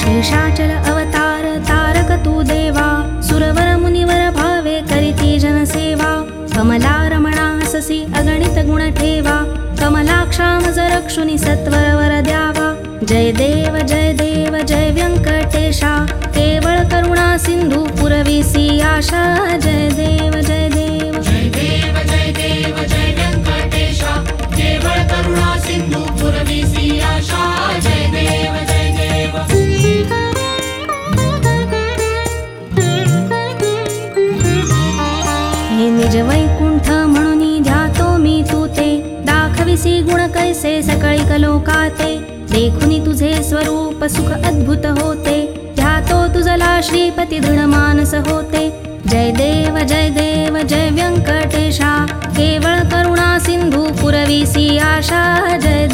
शेषाचल अवतार तारक तु देवा सुरवर मुनिवर भावे करिति जनसेवा कमला रमणाससि अगणित गुण ठेवा कमलाक्षामजरक्षुनि सत्वर वर द्यावा जय देव जय देव जय व्यङ्कटेशा केवल करुणा सिन्धु पुरविसि आशा निज वैकुंठ म्हणून ध्यातो मी तू ते. दाखविसी गुण कैसे सकळी कलोकाते देखुनी तुझे स्वरूप सुख अद्भुत होते. ध्यातो तुझला श्रीपती दृढ मानस होते. जय देव जय देव जय व्यंकटेशा. केवळ करुणा सिंधू पुरविसी आशा. जय